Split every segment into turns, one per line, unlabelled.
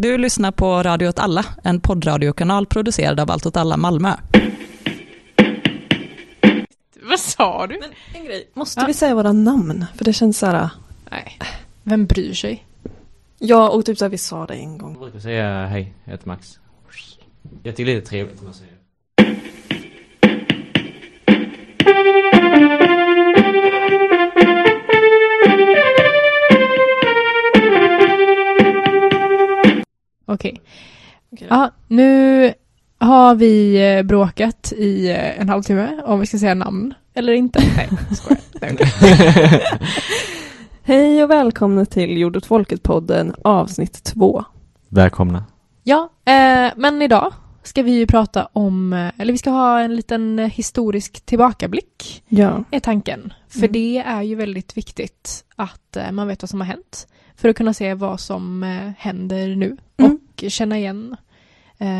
Du lyssnar på Radio åt alla, en poddradiokanal producerad av Allt åt alla Malmö.
Vad sa du?
Men en grej, måste
Ja.
vi säga våra namn? För det känns så här.
Nej. Vem bryr sig?
Ja, och typ så här, vi sa det en gång.
Jag brukar säga hej, jag heter Max. Jag tycker det är trevligt när man säger
Okej.
Okej då.
Ja, nu har vi eh, bråkat i eh, en halvtimme om vi ska säga namn eller inte. Nej, jag skojar. Nej.
Hej och välkomna till Jord åt folket-podden avsnitt två.
Välkomna.
Ja, eh, men idag ska vi ju prata om, eh, eller vi ska ha en liten historisk tillbakablick,
Ja.
är tanken. För
Mm.
det är ju väldigt viktigt att eh, man vet vad som har hänt. För att kunna se vad som eh, händer nu
Mm.
och känna igen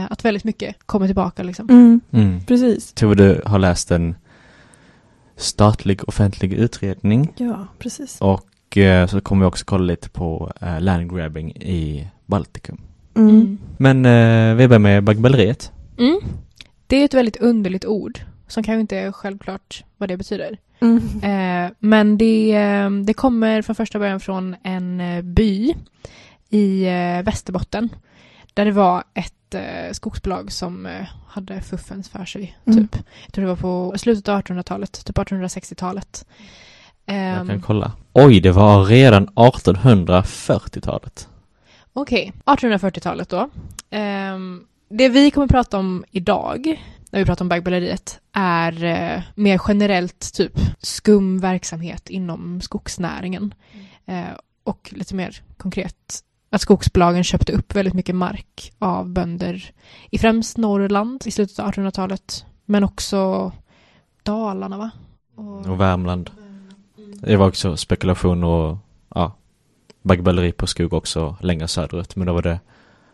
att väldigt mycket kommer tillbaka liksom.
Mm,
Mm.
precis.
Tror du har läst en statlig offentlig utredning
Ja, precis.
och så kommer vi också kolla lite på landgrabbing i Baltikum.
Mm.
Mm.
Men eh, vi börjar med baggböleriet.
Mm. Det är ett väldigt underligt ord som kanske inte är självklart vad det betyder.
Mm.
Eh, men det, eh, det kommer från första början från en eh, by i eh, Västerbotten där det var ett eh, skogsbolag som eh, hade fuffens för sig.
Mm.
Typ. Jag tror det var på slutet av 1800-talet, typ 1860-talet.
Jag
Ehm,
kan kolla. Oj, det var redan 1840-talet.
Okej, 1840-talet då. Ehm, det vi kommer prata om idag, när vi pratar om baggböleriet, är eh, mer generellt typ skum verksamhet inom skogsnäringen. Eh, och lite mer konkret att skogsbolagen köpte upp väldigt mycket mark av bönder i främst Norrland i slutet av 1800-talet, men också Dalarna va?
Och Värmland. Det var också spekulation och ja, baggböleri på skog också längre söderut. Men då var det,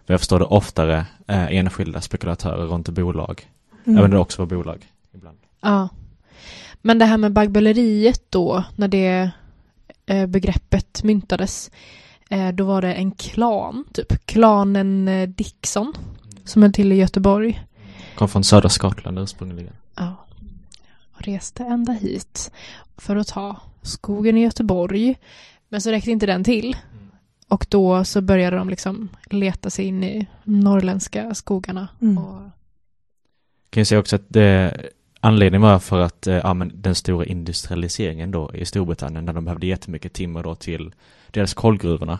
vad jag förstår det, oftare eh, enskilda spekulatörer runt bolag.
Mm.
Även det också var bolag ibland.
Ja. Men det här med baggböleriet då, när det eh, begreppet myntades, eh, då var det en klan, typ klanen eh, Dixon, som höll till i Göteborg.
Kom från södra Skottland ursprungligen.
Ja. Och reste ända hit för att ta skogen i Göteborg. Men så räckte inte den till. Och då så började de liksom leta sig in i norrländska skogarna.
Mm.
Och,
Kan jag säga också att det, anledningen var för att eh, ja, men den stora industrialiseringen då i Storbritannien när de behövde jättemycket timmer då till dels kolgruvorna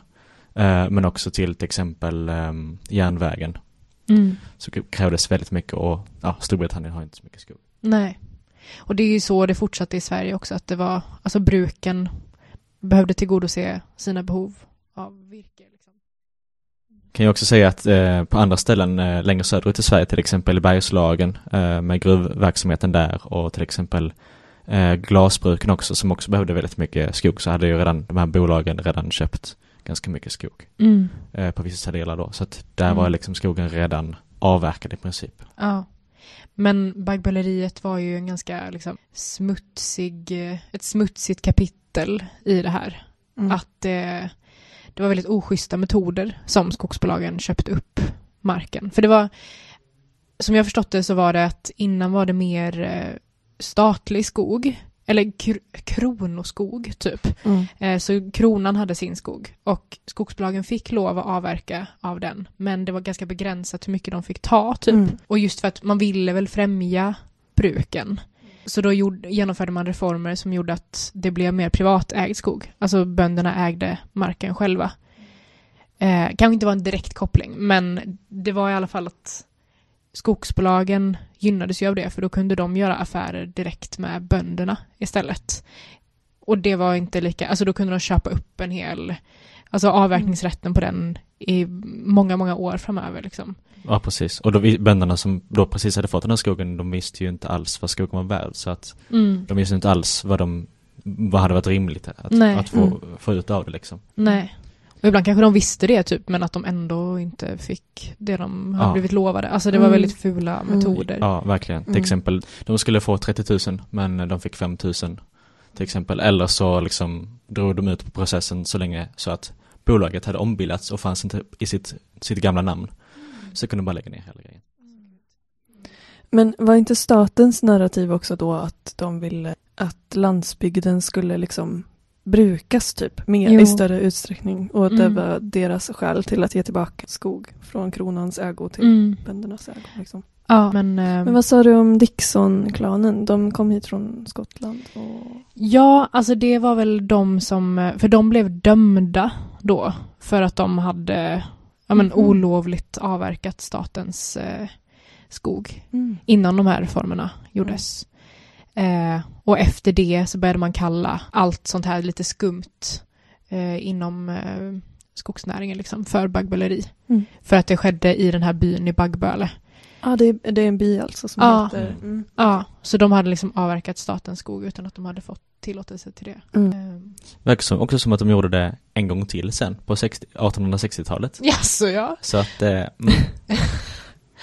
eh, men också till till exempel eh, järnvägen.
mm.
Så krävdes väldigt mycket och ja, Storbritannien har inte så mycket skog.
Nej. Och det är ju så det fortsatte i Sverige också, att det var, alltså bruken behövde tillgodose sina behov av virke. Liksom.
Kan jag också säga att eh, på andra ställen eh, längre söderut i Sverige, till exempel i Bergslagen eh, med gruvverksamheten där och till exempel eh, glasbruken också som också behövde väldigt mycket skog så hade ju redan de här bolagen redan köpt ganska mycket skog
Mm.
eh, på vissa delar då. Så att där
Mm.
var liksom skogen redan avverkad i princip.
Ja. Men baggböleriet var ju en ganska liksom, smutsig, eh, ett smutsigt kapitel i det här.
Mm.
Att eh, det var väldigt oschyssta metoder som skogsbolagen köpte upp marken. För det var, som jag förstått det så var det att innan var det mer eh, statlig skog, eller kr- kronoskog typ.
Mm.
Eh, Så kronan hade sin skog och skogsbolagen fick lov att avverka av den. Men det var ganska begränsat hur mycket de fick ta typ.
Mm.
Och just för att man ville väl främja bruken. Så då gjorde, genomförde man reformer som gjorde att det blev mer privatägd skog. Alltså bönderna ägde marken själva. Eh, kanske inte var en direkt koppling, men det var i alla fall att skogsbolagen gynnades ju av det, för då kunde de göra affärer direkt med bönderna istället. Och det var inte lika, alltså då kunde de köpa upp en hel, alltså avverkningsrätten på den i många, många år framöver liksom.
Ja, precis. Och vi- bönderna som då precis hade fått den här skogen, de visste ju inte alls vad skogen var värd. Så att
Mm.
de visste inte alls vad de, vad hade varit rimligt att,
Nej.
att få,
Mm.
få ut av det liksom.
Nej. Och ibland kanske de visste det typ, men att de ändå inte fick det de hade
Ja.
blivit lovade. Alltså det var
Mm.
väldigt fula
Mm.
metoder.
Ja, verkligen. Till
Mm.
exempel, de skulle få 30 000 men de fick 5 000 till exempel. Eller så liksom drog de ut på processen så länge så att bolaget hade ombildats och fanns inte i sitt, sitt gamla namn. Så kunde de bara lägga ner hela grejen.
Men var inte statens narrativ också då att de ville att landsbygden skulle liksom brukas typ mer
Jo.
i större utsträckning och att det
Mm.
var deras skäl till att ge tillbaka skog från kronans ägo till
Mm.
böndernas ägo. Liksom.
Ja, men, eh,
Men vad sa du om Dixon-klanen? De kom hit från Skottland. Och...
Ja, alltså det var väl de som, för de blev dömda då för att de hade ja, men,
Mhm.
olovligt avverkat statens eh, skog innan de här reformerna gjordes. Eh, och efter det så började man kalla allt sånt här lite skumt eh, inom eh, skogsnäringen liksom för baggböleri.
Mm.
För att det skedde i den här byn i Baggböle.
Ja, det är, det är en by alltså som
Ja.
heter... Mm.
Ja, så de hade liksom avverkat statens skog utan att de hade fått tillåtelse till det.
Mm.
Eh,
Verkar som, också som att de gjorde det en gång till sen på 60, 1860-talet.
Jaså ja.
Så att, eh, mm,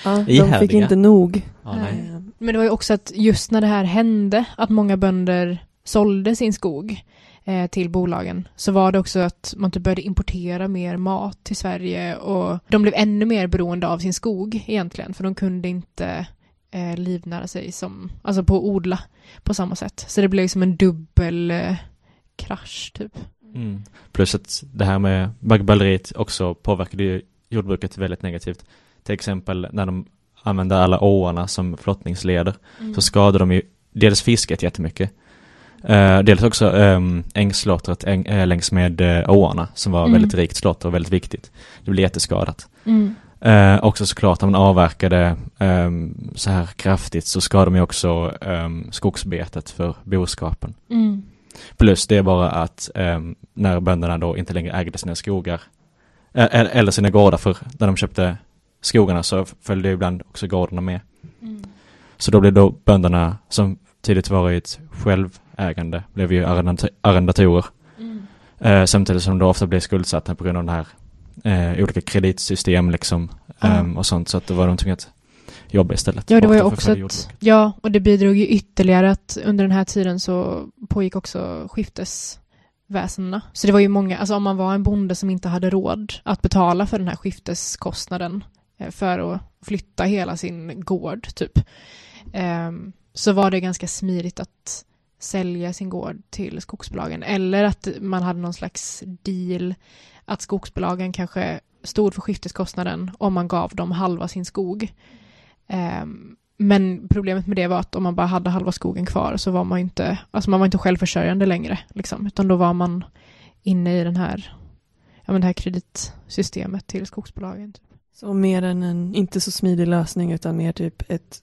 Ja, de fick inte nog.
ja, nej.
Men det var ju också att just när det här hände, att många bönder sålde sin skog eh, till bolagen, så var det också att man typ började importera mer mat till Sverige och de blev ännu mer beroende av sin skog egentligen, för de kunde inte eh, livnära sig som, alltså på att odla på samma sätt. Så det blev som en dubbel eh, krasch typ.
Mm. Plus att det här med baggböleriet också påverkade ju jordbruket väldigt negativt. Till exempel när de använde alla åarna som flottningsleder så skadade de ju dels fisket jättemycket. Uh, dels också um, ängslottret äng, äh, längs med uh, åarna som var
Mm.
väldigt rikt slotter och väldigt viktigt. Det blev jätteskadat.
Mm.
Uh, också såklart när man avverkade um, så här kraftigt så skadade de ju också um, skogsbetet för boskapen.
Mm.
Plus det är bara att um, när bönderna då inte längre ägde sina skogar ä- eller sina gårdar för när de köpte skogarna så följde ibland också gårdarna med.
Mm.
Så då blev då bönderna som tidigt varit självägande blev ju arrendatorer.
Mm.
Eh, samtidigt som de ofta blev skuldsatta på grund av den här eh, olika kreditsystem liksom ehm, och sånt så att då var de tvungna att jobba istället.
Ja, det var ju också
jordbruket.
ja, och det bidrog ju ytterligare att under den här tiden så pågick också skiftesväsendena. Så det var ju många, alltså om man var en bonde som inte hade råd att betala för den här skifteskostnaden eh, för att flytta hela sin gård, typ, ehm, så var det ganska smidigt att sälja sin gård till skogsbolagen. Eller att man hade någon slags deal att skogsbolagen kanske stod för skifteskostnaden om man gav dem halva sin skog. Ehm, men problemet med det var att om man bara hade halva skogen kvar så var man inte, alltså man var inte självförsörjande längre, liksom, utan då var man inne i den här, ja, men det här kreditsystemet till skogsbolagen. Typ.
Så mer än en inte så smidig lösning utan mer typ ett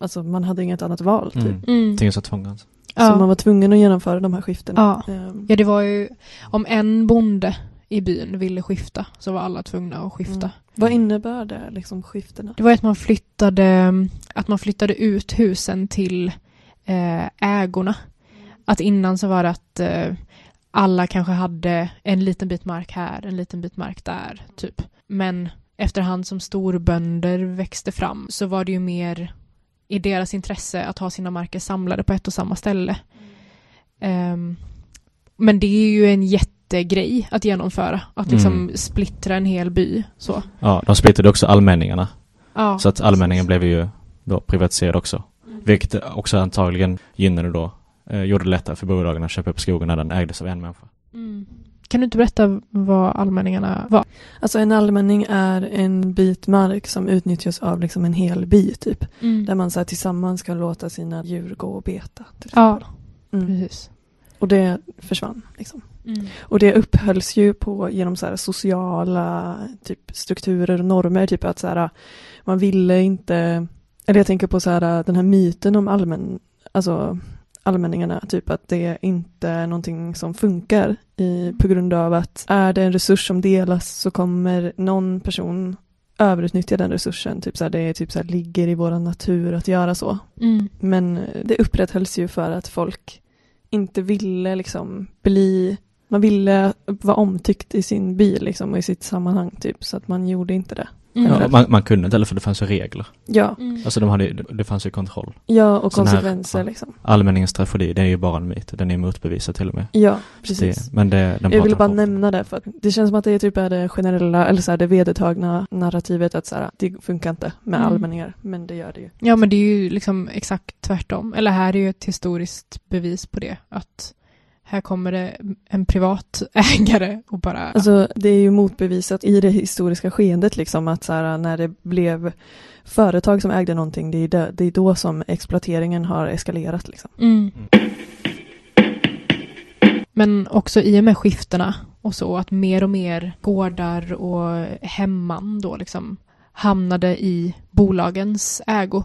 Alltså man hade inget annat val typ.
Mm.
Mm.
Tingsrättstvång alltså.
Så man
Ja.
var tvungen att genomföra de här skiftena.
Ja.
Ehm,
ja, det var ju, om en bonde i byn ville skifta så var alla tvungna att skifta.
Mm. Vad innebär det, liksom skiftena?
Det var att man flyttade, att man flyttade ut husen till eh, ägorna. Att innan så var det att eh, alla kanske hade en liten bit mark här, en liten bit mark där, typ. Men efterhand som storbönder växte fram så var det ju mer i deras intresse att ha sina marker samlade på ett och samma ställe. Ehm, men det är ju en jättegrej att genomföra, att liksom
Mm.
splittra en hel by. Så.
Ja, de splittrade också allmänningarna.
Ja,
Så att allmänningen blev ju då privatiserad också. Vilket också antagligen gynnade då, eh, gjorde det lättare för bolagen att köpa upp skogen när den ägdes av en människa.
Mm. Kan du inte berätta vad allmänningarna var?
Alltså en allmänning är en bit mark som utnyttjas av liksom en hel by typ. Där man så här, tillsammans kan låta sina djur gå och beta. Till
Ja,
exempel. Mm.
precis.
Och det försvann. Liksom.
Mm.
Och det upphölls ju på genom så sociala typ, strukturer och normer. Typ att så här, man ville inte, eller jag tänker på så här, den här myten om allmän, alltså allmänningarna, typ att det inte är någonting som funkar i, på grund av att är det en resurs som delas så kommer någon person överutnyttja den resursen. Typ så här, det är typ så här, ligger i vår natur att göra så.
Mm.
Men det upprätthölls ju för att folk inte ville liksom bli, man ville vara omtyckt i sin by liksom och i sitt sammanhang typ så att man gjorde inte det.
Mm.
Ja, man, man kunde inte heller för det fanns ju regler.
Ja,
Mm.
Alltså de hade, det fanns ju kontroll.
ja och
Sån här-
konsekvenser
ja.
liksom.
Allmänningens tragedi, det är ju bara en myt. Den är motbevisad till och med.
Ja, precis.
Det, men det, den
Jag ville bara
folk.
nämna det för det känns som att det är typ är det generella, eller så här, det vedertagna narrativet att så här, det funkar inte med
Mm.
allmänningar, men det gör det ju.
Ja, men det är ju liksom exakt tvärtom. Eller här är ju ett historiskt bevis på det. Att här kommer det en privat ägare och bara...
Alltså det är ju motbevisat i det historiska skeendet liksom att så här, när det blev företag som ägde någonting, det är, det, det är då som exploateringen har eskalerat liksom.
Mm. Men också i och med skiftena och så att mer och mer gårdar och hemman då liksom hamnade i bolagens ägo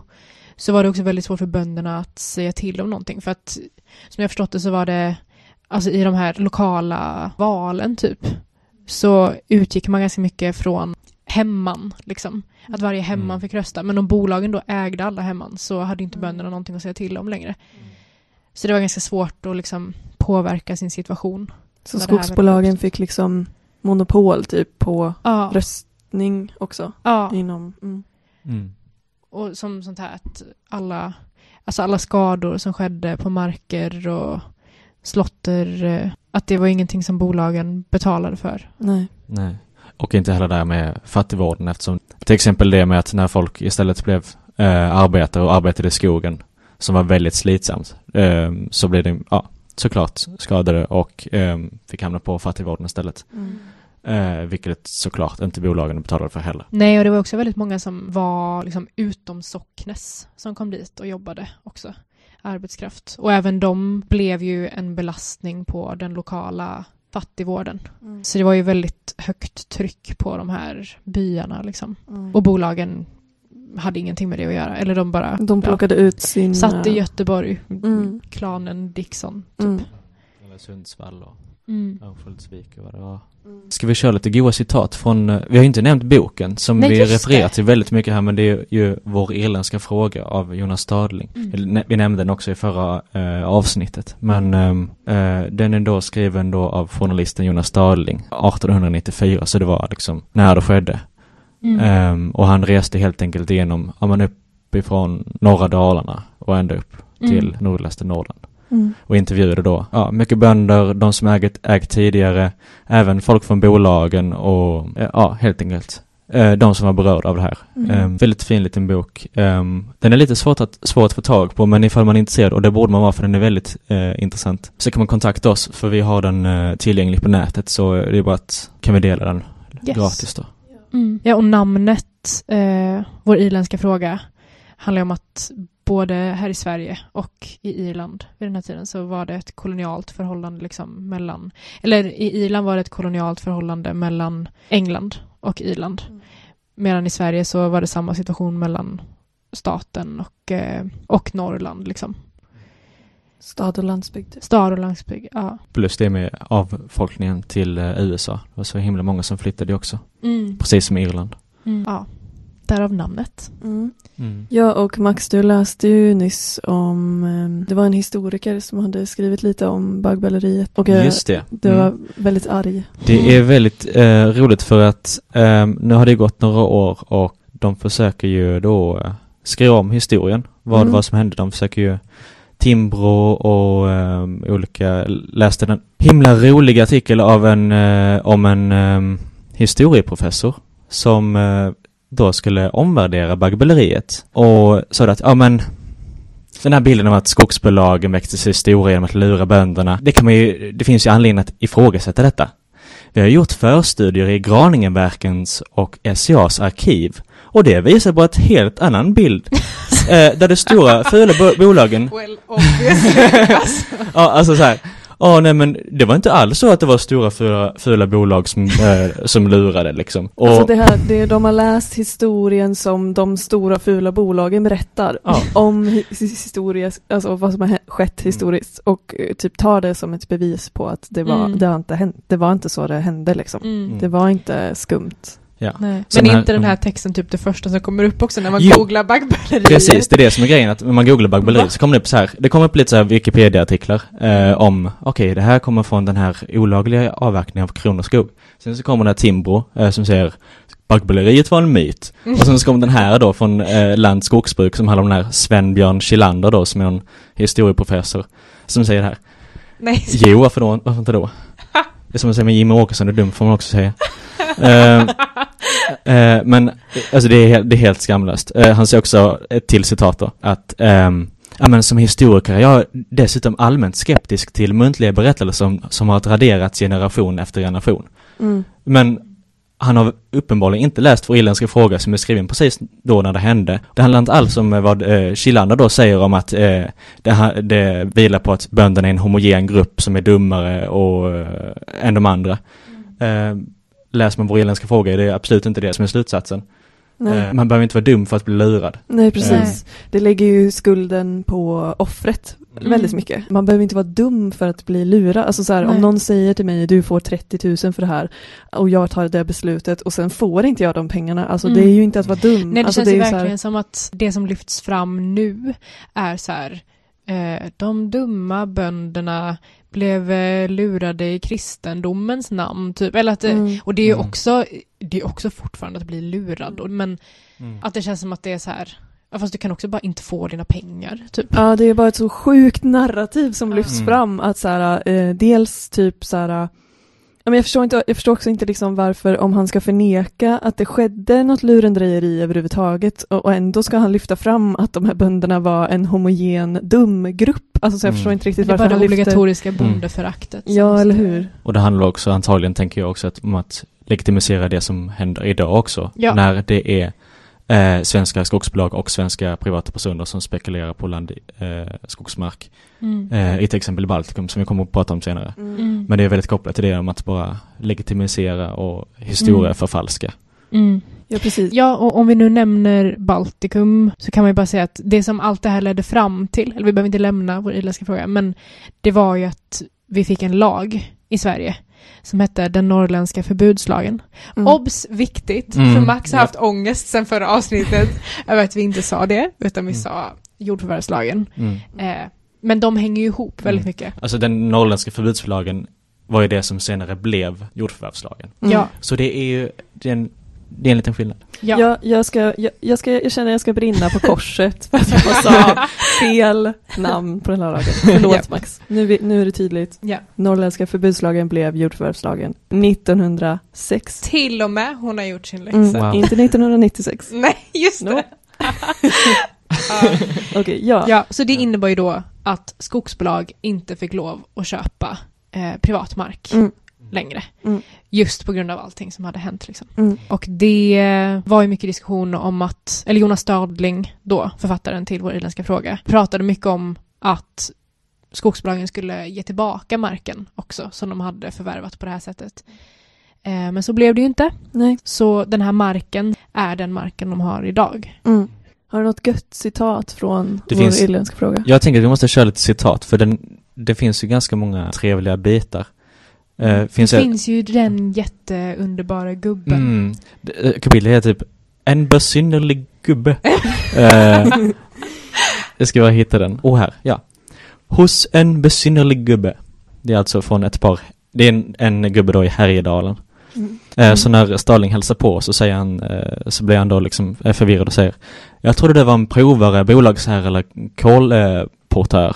så var det också väldigt svårt för bönderna att säga till om någonting för att som jag förstått det så var det alltså i de här lokala valen typ så utgick man ganska mycket från hemman liksom att varje hemman
Mm.
fick rösta men om bolagen då ägde alla hemman så hade inte bönderna någonting att säga till om längre så det var ganska svårt att liksom påverka sin situation.
Så skogsbolagen fick liksom monopol typ på
Ja,
röstning också
ja.
inom, mm.
Mm.
och som sånt här att alla, alltså alla skador som skedde på marker och slotter, eh, att det var ingenting som bolagen betalade för.
nej.
Nej. Och inte heller där med fattigvården eftersom till exempel det med att när folk istället blev eh, arbetare och arbetade i skogen som var väldigt slitsamt eh, så blev det, ja, såklart skadade och eh, fick hamna på fattigvården istället.
Mm.
Eh, vilket såklart inte bolagen betalade för heller.
Nej, och det var också väldigt många som var liksom utom Socknes som kom dit och jobbade också. Arbetskraft. Och även de blev ju en belastning på den lokala fattigvården.
Mm.
Så det var ju väldigt högt tryck på de här byarna liksom.
Mm.
Och bolagen hade ingenting med det att göra. Eller de bara
De plockade ut sin...
ja, satt i
eh,
Göteborg,
Mm.
klanen Dixon. Typ.
Mm.
Eller Sundsvall och
Mm.
Örnsköldsvik och vad det var. Ska vi köra lite goa citat från, eh, vi har inte nämnt boken som
Nej,
vi refererar
det.
till väldigt mycket här men det är ju Vår irländska fråga av Jonas Stadling.
Mm.
Vi nämnde den också i förra eh, avsnittet men ehm, eh, den är då skriven då av journalisten Jonas Stadling 1894 så det var liksom när det skedde.
Mm.
Ehm, och han reste helt enkelt igenom, ja men uppifrån norra Dalarna och ända upp till
Mm.
nordligaste Norrland
Mm.
och intervjuade då, ja, mycket bönder, de som ägt, ägt tidigare, även folk från bolagen och, eh, ja, helt enkelt, eh, de som var berörda av det här.
Mm.
Eh, väldigt fin liten bok. Eh, den är lite svårt att, svår att få tag på, men ifall man är intresserad, och det borde man vara för den är väldigt eh, intressant, så kan man kontakta oss, för vi har den eh, tillgänglig på nätet, så det är bara att, kan vi dela den
Yes.
gratis då.
Mm. Ja, och namnet, eh, vår irländska fråga, handlar om att både här i Sverige och i Irland vid den här tiden så var det ett kolonialt förhållande liksom mellan, eller i Irland var det ett kolonialt förhållande mellan England och Irland.
Mm.
Medan i Sverige så var det samma situation mellan staten och, eh, och Norrland liksom.
Stad och landsbygd.
Stad och landsbygd, ja.
Plus det med avfolkningen till eh, USA. Det var så himla många som flyttade också,
Mm.
precis som i Irland.
Mm. Ja, därav namnet.
Mm. Ja, och Max, du läste ju nyss om, eh, det var en historiker som hade skrivit lite om baggböleriet och eh,
Just det.
du
Mm.
var väldigt arg.
Det är väldigt eh, roligt för att eh, nu har det gått några år och de försöker ju då eh, skriva om historien, vad
Mm.
vad som hände. De försöker ju Timbro och eh, olika, läste en himla rolig artikel av en, eh, om en eh, historieprofessor som då skulle omvärdera baggböleriet och sa att, ja men den här bilden av att skogsbolagen växte sig stora genom att lura bönderna, det kan man ju, det finns ju anledning att ifrågasätta detta. Vi har gjort förstudier i Graningeverkens och SCAs arkiv och det visar på ett helt annan bild. eh, där de stora fula bo- bolagen,
Well, obviously.
ja alltså så här, ja nej men det var inte alls så att det var stora fula, fula bolag som, eh, som lurade liksom. Och,
Alltså det här, det, de har läst historien som de stora fula bolagen berättar
Ja.
om hi- historia, alltså vad som har skett historiskt och eh, typ tar det som ett bevis på att det var,
Mm.
det har inte hänt, det var inte så det hände liksom.
Mm.
Det var inte skumt.
Ja. Sen
Men
här-
inte den här texten typ det första som kommer upp också när man
Jo.
googlar baggbölerier.
Precis, det är det som är grejen att när man googlar baggböleri så kommer det upp så här, det kommer upp lite så här Wikipedia-artiklar eh, om, okej det här kommer från den här olagliga avverkningen av kronoskog. Sen så kommer det här Timbro eh, som säger baggböleriet var en myt. Och sen så kom den här då från eh, Land skogsbruk som handlar om den här Sven-Björn Kilander då som är en historieprofessor som säger det här.
Nej.
Jo, varför då? Varför inte då? Det är som att säga med Jimmy Åkesson är dum får man också säga. Eh, eh, men alltså det är, helt- det är helt skamlöst. Eh, han säger också ett till citat då, att ehm, Ja men som historiker är jag dessutom allmänt skeptisk till muntliga berättelser som, som har raderats generation efter generation.
Mm.
Men han har uppenbarligen inte läst Vår irländska fråga som är skriven precis då när det hände. Det handlar inte alls om eh, vad eh, Kilander då säger om att eh, det, ha- det vilar på att bönderna är en homogen grupp som är dummare och, eh, än de andra. Eh, läser man Vår irländska fråga är det absolut inte det som är slutsatsen.
Nej.
Eh, man behöver inte vara dum för att bli lurad.
Nej, precis.
Nej.
Det lägger ju skulden på offret
Mm.
väldigt mycket. Man behöver inte vara dum för att bli lurad. Alltså så här, om någon säger till mig du får 30 000 för det här och jag tar det beslutet och sen får inte jag de pengarna. Alltså
Mm.
det är ju inte att vara dum.
Nej, det
alltså,
känns ju
är så här-
verkligen som att det som lyfts fram nu är så här, eh, de dumma bönderna blev eh, lurade i kristendomens namn, typ. Eller att det,
Mm.
Och det är ju
Mm.
också, det är också fortfarande att bli lurad, och- men att det känns som att det är så här, ja, fast du kan också bara inte få dina pengar, typ.
Ja, det är bara ett så sjukt narrativ som lyfts
Mm.
fram att så här, eh, dels typ så här, men jag förstår, inte, jag förstår också inte liksom varför, om han ska förneka att det skedde något lurendrejeri överhuvudtaget och, och ändå ska han lyfta fram att de här bönderna var en homogen dum grupp. Alltså så jag
Mm.
förstår inte
Det
riktigt varför
bara det
han lyfter...
obligatoriska
Mm.
bondeföraktet. som
Ja, eller hur?
Och det handlar också antagligen, tänker jag också, att, om att legitimisera det som händer idag också.
Ja.
När det är eh, svenska skogsbolag och svenska privata personer som spekulerar på land, eh, skogsmark.
Mm.
Eh, I till exempel Baltikum som vi kommer att prata om senare.
Mm.
Men det är väldigt kopplat till det om att bara legitimisera och historia
Mm.
förfalska.
Mm.
Ja, precis.
Ja, och om vi nu nämner Baltikum så kan man ju bara säga att det som allt det här ledde fram till, eller vi behöver inte lämna vår irländska fråga, men det var ju att vi fick en lag i Sverige som hette den norrländska förbudslagen.
Mm.
Obs! Viktigt,
Mm,
för Max har
ja.
haft ångest sen förra avsnittet över att vi inte sa det, utan vi
Mm.
sa jordförvärvslagen.
Mm.
Eh, men de hänger ju ihop väldigt
Mm.
mycket.
Alltså den norrländska förbudslagen var ju det som senare blev jordförvärvslagen.
Mm.
Ja,
Så det är ju, det är en, det är en liten skillnad.
ja.
Jag, jag, ska, jag, jag, ska, jag känner att jag ska brinna på korset för att jag sa fel namn på den här lagen. Förlåt
Ja.
Max. Nu, nu är det tydligt.
ja.
Norrländska förbudslagen blev jordförvärvslagen 1906.
Till och med hon har gjort sin läxa.
Mm,
Wow.
Inte 1996.
Nej, just det.
No.
Ja.
Okej, ja.
Ja, så det innebar ju då att skogsbolag inte fick lov att köpa eh, privat mark
Mm.
Längre.
Mm.
Just på grund av allting som hade hänt. Liksom.
Mm.
Och det var ju mycket diskussion om att, eller Jonas Stadling då, författaren till vår irländska fråga, pratade mycket om att skogsbolagen skulle ge tillbaka marken också som de hade förvärvat på det här sättet. Eh, men så blev det ju inte.
Nej.
Så den här marken är den marken de har idag.
Mm. Har du något gött citat från
Det
vår
finns-
irländska fråga?
Jag tänker att vi måste köra lite citat för den, det finns ju ganska många trevliga bitar. Eh, finns
det finns ju den jätteunderbara gubben.
Mm. Det- eh, Kapitlet heter typ En besynnerlig gubbe. eh, jag ska bara hitta den. Oh, här. Ja. Hos en besynnerlig gubbe. Det är alltså från ett par, det är en, en gubbe då i Härjedalen.
Mm.
Eh, Så när Starling hälsar på så säger han, eh, så blir han då liksom eh, förvirrad och säger Jag trodde det var en provare, bolagsherre eller kolportör.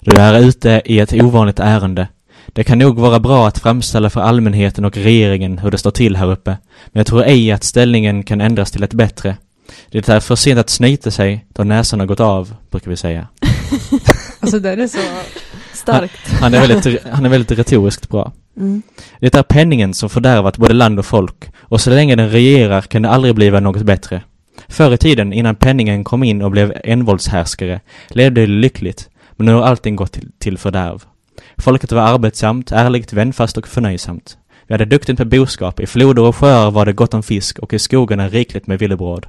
Du är ute i ett ovanligt ärende. Det kan nog vara bra att framställa för allmänheten och regeringen hur det står till här uppe. Men jag tror ej att ställningen kan ändras till ett bättre. Det är för sent att snyta sig då näsan har gått av, brukar vi säga.
Alltså den är så...
Starkt.
Han är väldigt, han är väldigt retoriskt bra.
Mm.
Det är penningen som fördärvat både land och folk, och så länge den regerar kan det aldrig bliva något bättre. Förr i tiden, innan penningen kom in och blev envåldshärskare, levde det lyckligt, men nu har allting gått till, till fördärv. Folket var arbetsamt, ärligt, vänfast och förnöjsamt. Vi hade duktigt med boskap, i floder och sjöar var det gott om fisk och i skogarna rikligt med villebråd.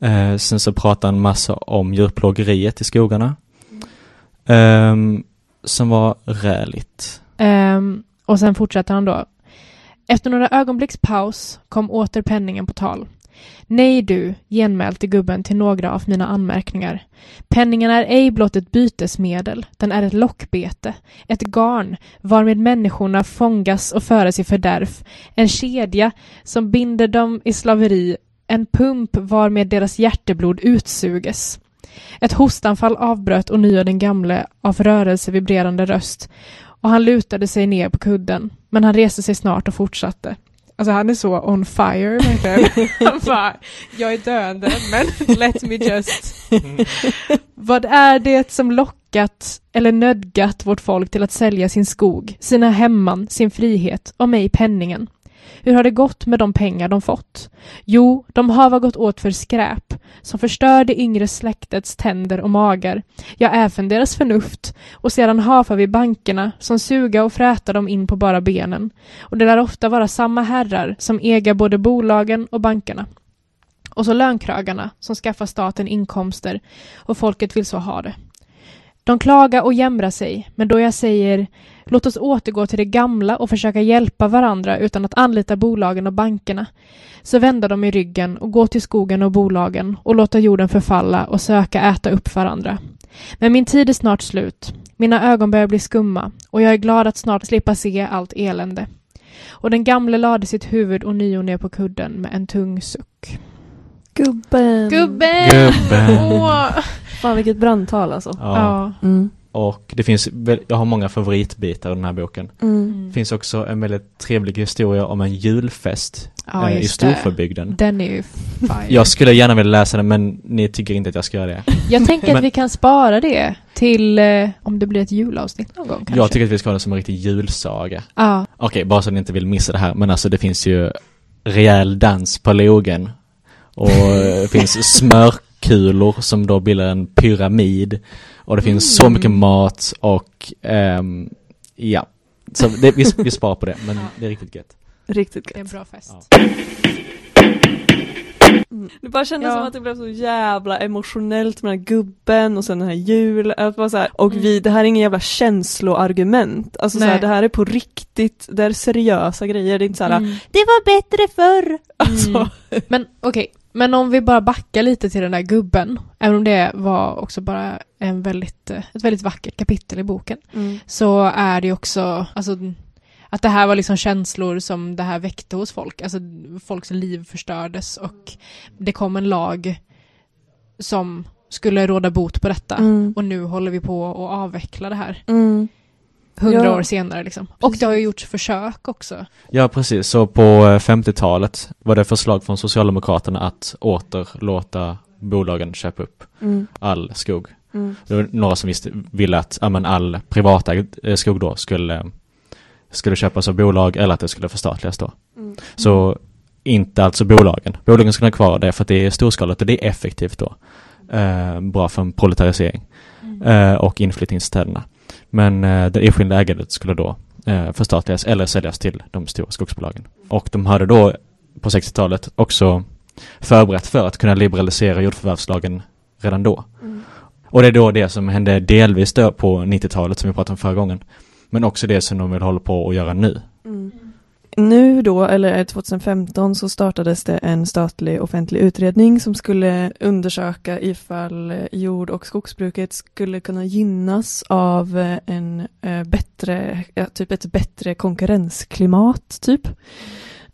Eh, sen så pratar han massa om djurplågeriet i skogarna. Ehm, som var räligt.
Ehm, och sen fortsätter han då. Efter några ögonblicks paus kom åter penningen på tal. Nej du, genmälde gubben till några av mina anmärkningar. Penningen är ej blott ett bytesmedel, den är ett lockbete, ett garn varmed människorna fångas och föres i fördärv, en kedja som binder dem i slaveri, en pump varmed deras hjärteblod utsuges. Ett hostanfall avbröt ånyo den gamle av rörelse vibrerande röst och han lutade sig ner på kudden, men han reste sig snart och fortsatte. Alltså han är så on fire verkligen. Han bara, jag är döende men let me just. Vad är det som lockat eller nödgat vårt folk till att sälja sin skog, sina hemman, sin frihet och mig penningen? Hur har det gått med de pengar de fått? Jo, de har gått åt för skräp, som förstör det yngre släktets tänder och magar, ja, även deras förnuft, och sedan hafar vi bankerna som suga och fräta dem in på bara benen. Och det lär ofta vara samma herrar som äger både bolagen och bankerna. Och så lönkragarna som skaffar staten inkomster och folket vill så ha det. De klagar och jämrar sig, men då jag säger låt oss återgå till det gamla och försöka hjälpa varandra utan att anlita bolagen och bankerna, så vända dem i ryggen och gå till skogen och bolagen och låta jorden förfalla och söka äta upp varandra. Men min tid är snart slut. Mina ögon börjar bli skumma och jag är glad att snart slippa se allt elände. Och den gamle lade sitt huvud och nio ner på kudden med en tung suck.
Gubben!
Gubben!
Gubben.
Åh!
Fan vilket brandtal alltså.
Ja.
Ja.
Mm.
Och det finns, jag har många favoritbitar i den här boken.
Mm.
Det finns också en väldigt trevlig historia om en julfest
Ja,
eh, i. Storsjöbygden.
Den är ju fire.
Jag skulle gärna vilja läsa den men ni tycker inte att jag ska göra det.
Jag tänker att vi kan spara det till eh, om det blir ett julavsnitt någon gång kanske.
Jag tycker att vi ska ha det som en riktig julsaga.
Ja,
Okej, bara så ni inte vill missa det här, men alltså det finns ju rejäl dans på logen. Och eh, det finns smörkulor som då bildar en pyramid. Och det finns så
Mm.
mycket mat och ehm, ja. Så det, vi, vi sparar på det, men det är riktigt gött.
Riktigt
det är en
gött.
bra fest.
Ja.
Det bara kändes
Ja.
som att det blev så jävla emotionellt med den här gubben och sen den här julen. Att bara så här, och vi,
Mm.
det här är ingen jävla känsloargument. Alltså så här,
Nej.
det här är på riktigt, det är seriösa grejer. Det är inte så här,
Mm.
det var bättre förr. Alltså,
Mm. Men okej, men om vi bara backar lite till den där gubben, även om det var också bara en väldigt, ett väldigt vackert kapitel i boken,
mm.
så är det ju också, alltså att det här var liksom känslor som det här väckte hos folk, alltså folks liv förstördes och det kom en lag som skulle råda bot på detta.
Mm.
Och nu håller vi på att avveckla det här.
Mm.
Hundra
Ja.
år senare liksom. Och det har ju gjorts försök också.
Ja, precis. Så på eh, 50-talet var det förslag från Socialdemokraterna att åter låta bolagen köpa upp
Mm.
all skog.
Mm.
Det var några som visste, ville att ja, men all privatägd eh, skog då skulle, skulle köpas av bolag eller att det skulle förstatligas då.
Mm.
Så inte alltså bolagen. Bolagen ska ha kvar det för att det är storskaligt och det är effektivt då. Eh, bra för en proletarisering eh, och inflyttning till städerna. Men eh, det enskilda ägandet skulle då eh, förstatligas eller säljas till de stora skogsbolagen. Och de hade då på 60-talet också förberett för att kunna liberalisera jordförvärvslagen redan då.
Mm.
Och det är då det som hände delvis då på 90-talet som vi pratade om förra gången. Men också det som de vill hålla på att göra nu.
Mm. Nu då, eller 2015, så startades det en statlig offentlig utredning som skulle undersöka ifall jord och skogsbruket skulle kunna gynnas av eh, en eh, bättre, ja, typ ett bättre konkurrensklimat, typ.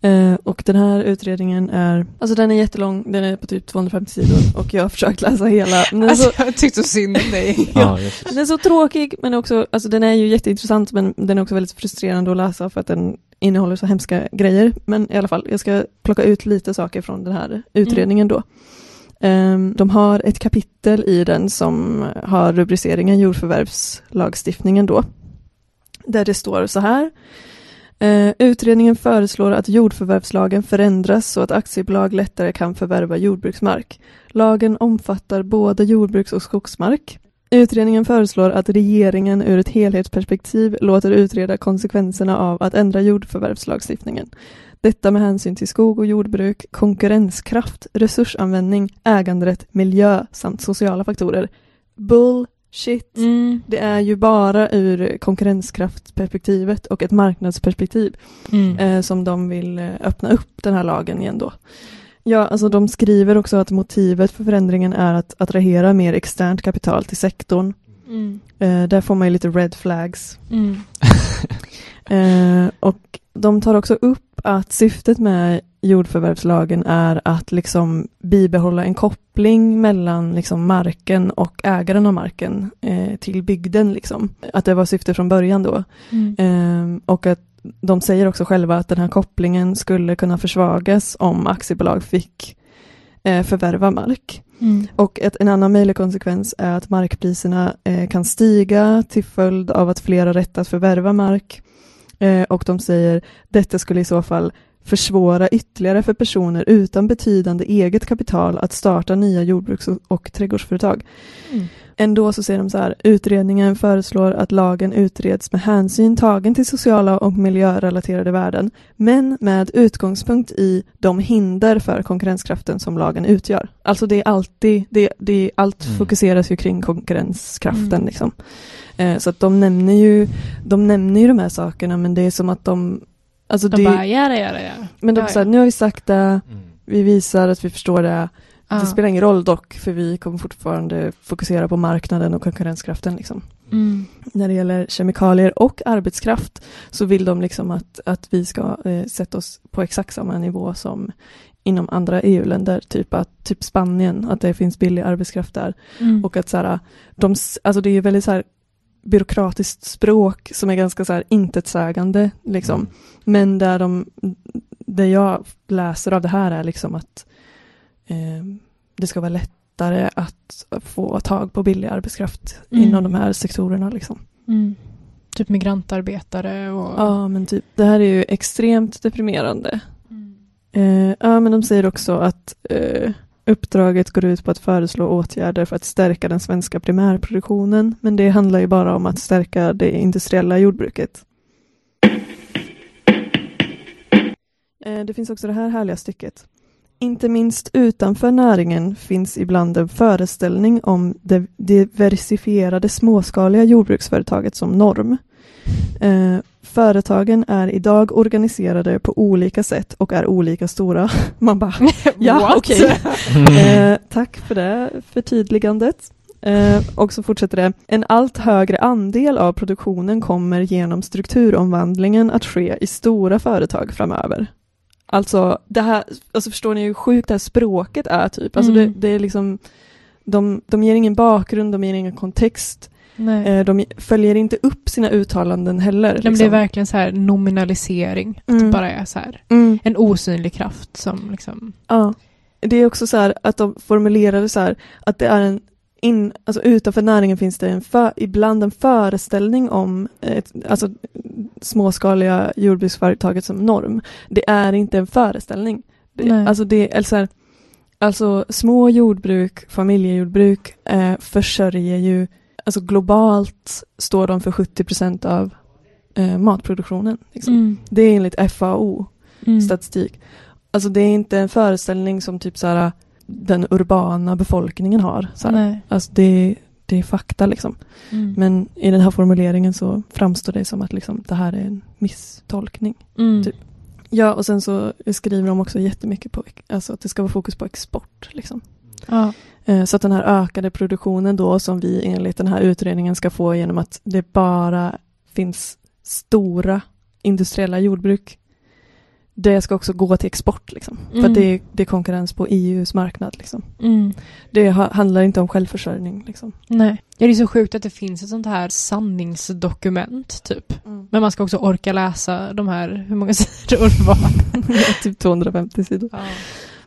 Eh, och den här utredningen är, alltså den är jättelång, den är på typ 250 sidor och jag har försökt läsa hela. Den är så,
Alltså, jag tyckte synd om dig.
Ja,
den är så tråkig, men också, alltså den är ju jätteintressant, men den är också väldigt frustrerande att läsa för att den innehåller så hemska grejer. Men i alla fall, jag ska plocka ut lite saker från den här utredningen då. Ehm, de har ett kapitel i den som har rubriceringen jordförvärvslagstiftningen då. Där det står så här. Eh, utredningen föreslår att jordförvärvslagen förändras så att aktiebolag lättare kan förvärva jordbruksmark. Lagen omfattar både jordbruks och skogsmark. Utredningen föreslår att regeringen ur ett helhetsperspektiv låter utreda konsekvenserna av att ändra jordförvärvslagstiftningen. Detta med hänsyn till skog och jordbruk, konkurrenskraft, resursanvändning, äganderätt, miljö samt sociala faktorer. Bullshit!
Mm.
Det är ju bara ur konkurrenskraftperspektivet och ett marknadsperspektiv
Mm.
eh, som de vill eh, öppna upp den här lagen igen då. Ja, alltså de skriver också att motivet för förändringen är att attrahera mer externt kapital till sektorn.
Mm.
Eh, där får man ju lite red flags.
Mm.
Eh, och de tar också upp att syftet med jordförvärvslagen är att liksom bibehålla en koppling mellan liksom marken och ägaren av marken eh, till bygden. Liksom. Att det var syftet från början då.
Mm.
Eh, och att de säger också själva att den här kopplingen skulle kunna försvagas om aktiebolag fick eh, förvärva mark.
Mm.
Och ett, en annan möjlig konsekvens är att markpriserna eh, kan stiga till följd av att fler har rätt att förvärva mark. Eh, och de säger detta skulle i så fall försvåra ytterligare för personer utan betydande eget kapital att starta nya jordbruks och, trädgårdsföretag.
Mm.
Ändå så säger de så här, utredningen föreslår att lagen utreds med hänsyn tagen till sociala och miljörelaterade värden, men med utgångspunkt i de hinder för konkurrenskraften som lagen utgör. Alltså det är alltid, det, det, allt
Mm.
fokuseras ju kring konkurrenskraften
Mm.
liksom. Eh, så att de nämner ju, de nämner ju de här sakerna, men det är som att de, alltså
De
det,
bara, ja, ja, ja, ja.
men de
ja,
säger,
ja.
nu har vi sagt det,
Mm.
vi visar att vi förstår det,
Ja.
det spelar ingen roll dock, för vi kommer fortfarande fokusera på marknaden och konkurrenskraften. Liksom.
Mm.
När det gäller kemikalier och arbetskraft så vill de liksom att, att vi ska eh, sätta oss på exakt samma nivå som inom andra EU-länder, typ, att, typ Spanien, att det finns billig arbetskraft där.
Mm.
Och att så här, de, alltså det är väldigt så här byråkratiskt språk som är ganska så här intetsägande, liksom.
Mm.
Men där de, det jag läser av det här är liksom att eh, det ska vara lättare att få tag på billig arbetskraft
Mm.
inom de här sektorerna. Liksom.
Mm. Typ migrantarbetare och...
Ja, men typ, det här är ju extremt deprimerande.
Mm.
Eh, ja, men de säger också att eh, uppdraget går ut på att föreslå åtgärder för att stärka den svenska primärproduktionen, men det handlar ju bara om att stärka det industriella jordbruket. Eh, det finns också det här härliga stycket. Inte minst utanför näringen finns ibland en föreställning om det diversifierade småskaliga jordbruksföretaget som norm. Eh, företagen är idag organiserade på olika sätt och är olika stora. Man bara, Ja, okej. eh, tack för det förtydligandet. Eh, och så fortsätter det. En allt högre andel av produktionen kommer genom strukturomvandlingen att ske i stora företag framöver. Alltså, det här, alltså förstår ni hur sjukt det här språket är typ? Alltså
Mm.
det, det är liksom, de, de ger ingen bakgrund, de ger ingen kontext. Eh, de följer inte upp sina uttalanden heller. Liksom.
Det är verkligen så här nominalisering. Att
Mm.
det bara är så här
Mm.
en osynlig kraft som liksom...
Ja. Det är också så här att de formulerade så här att det är en in, alltså utanför näringen finns det en för, ibland en föreställning om ett, alltså, småskaliga jordbruksföretaget som norm. Det är inte en föreställning. Det, alltså, det, eller så här, alltså små jordbruk, familjejordbruk eh, försörjer ju, alltså globalt står de för 70 procent av eh, matproduktionen. Liksom.
Mm.
Det är enligt FAO
Mm.
statistik. Alltså det är inte en föreställning som typ så här, den urbana befolkningen har. Så här. Alltså det, det är fakta liksom.
Mm.
Men i den här formuleringen så framstår det som att liksom, det här är en misstolkning.
Mm.
typ. Ja, och sen så skriver de också jättemycket på alltså att det ska vara fokus på export. Liksom.
Ja.
Eh, Så att den här ökade produktionen då som vi enligt den här utredningen ska få genom att det bara finns stora industriella jordbruk. Det ska också gå till export liksom. För
Mm.
att det, är, det är konkurrens på EUs marknad liksom.
Mm.
Det ha, handlar inte om självförsörjning liksom.
Nej. Ja, det är så sjukt att det finns ett sånt här sanningsdokument, typ. Men man ska också orka läsa de här, hur många sidor var det?
typ 250 sidor.
Ja.